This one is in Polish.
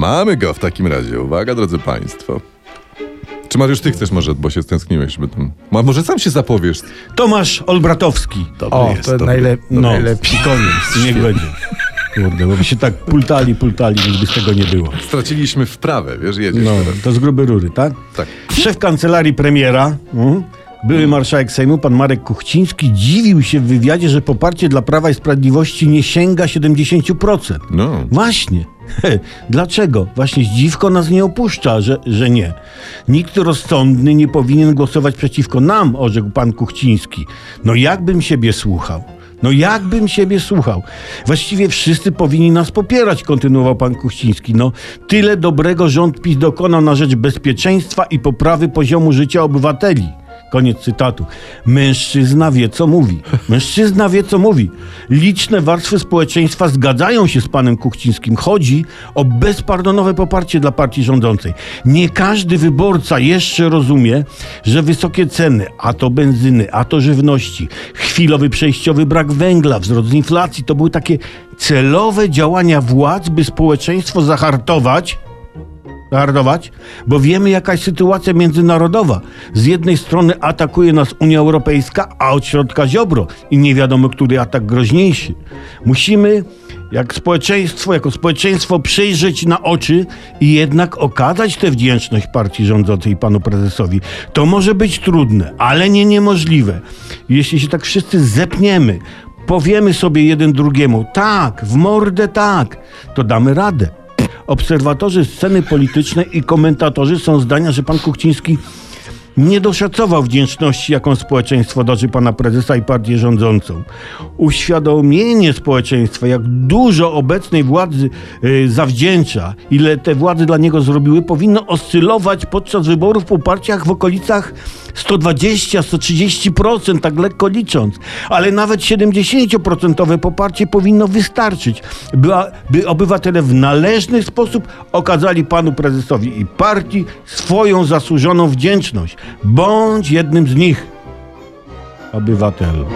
Mamy go w takim razie. Uwaga, drodzy Państwo. Czy Mariusz, ty chcesz może, bo się stęskniłeś, żeby tam... Ma- Może sam się zapowiesz. Tomasz Olbratowski. Dobry O, jest, to dobry. najlep- No, najlepiej. i koniec. Niech będzie. Kurde, bo by się tak pultali, pultali, nic by z tego nie było. Straciliśmy wprawę, wiesz, jedziesz No, teraz. to z grubej rury, tak? Tak. Szef kancelarii premiera, mm, były marszałek Sejmu, pan Marek Kuchciński, dziwił się w wywiadzie, że poparcie dla Prawa i Sprawiedliwości nie sięga 70%. No. Właśnie. Dlaczego? Właśnie zdziwko nas nie opuszcza, że, że nie. Nikt rozsądny nie powinien głosować przeciwko nam, orzekł pan Kuchciński. No jakbym siebie słuchał. No jakbym siebie słuchał. Właściwie wszyscy powinni nas popierać, kontynuował pan Kuchciński. No tyle dobrego rząd PiS dokonał na rzecz bezpieczeństwa i poprawy poziomu życia obywateli. Koniec cytatu. Mężczyzna wie, co mówi. Mężczyzna wie, co mówi. Liczne warstwy społeczeństwa zgadzają się z panem Kuchcińskim. Chodzi o bezpardonowe poparcie dla partii rządzącej. Nie każdy wyborca jeszcze rozumie, że wysokie ceny, a to benzyny, a to żywności, chwilowy przejściowy brak węgla, wzrost inflacji, to były takie celowe działania władz, by społeczeństwo zahartować hardować, bo wiemy jaka jest sytuacja międzynarodowa. Z jednej strony atakuje nas Unia Europejska, a od środka Ziobro i nie wiadomo, który atak groźniejszy. Musimy jak społeczeństwo, jako społeczeństwo przyjrzeć na oczy i jednak okazać tę wdzięczność partii rządzącej i panu prezesowi. To może być trudne, ale nie niemożliwe. Jeśli się tak wszyscy zepniemy, powiemy sobie jeden drugiemu, tak, w mordę tak, to damy radę. Obserwatorzy sceny politycznej i komentatorzy są zdania, że pan Kuchciński nie doszacował wdzięczności, jaką społeczeństwo darzy pana prezesa i partię rządzącą. Uświadomienie społeczeństwa, jak dużo obecnej władzy y, zawdzięcza, ile te władze dla niego zrobiły, powinno oscylować podczas wyborów po partiach w okolicach 120-130%, tak lekko licząc. Ale nawet 70% poparcie powinno wystarczyć, by, by obywatele w należny sposób okazali panu prezesowi i partii swoją zasłużoną wdzięczność. Bądź jednym z nich, obywatelu.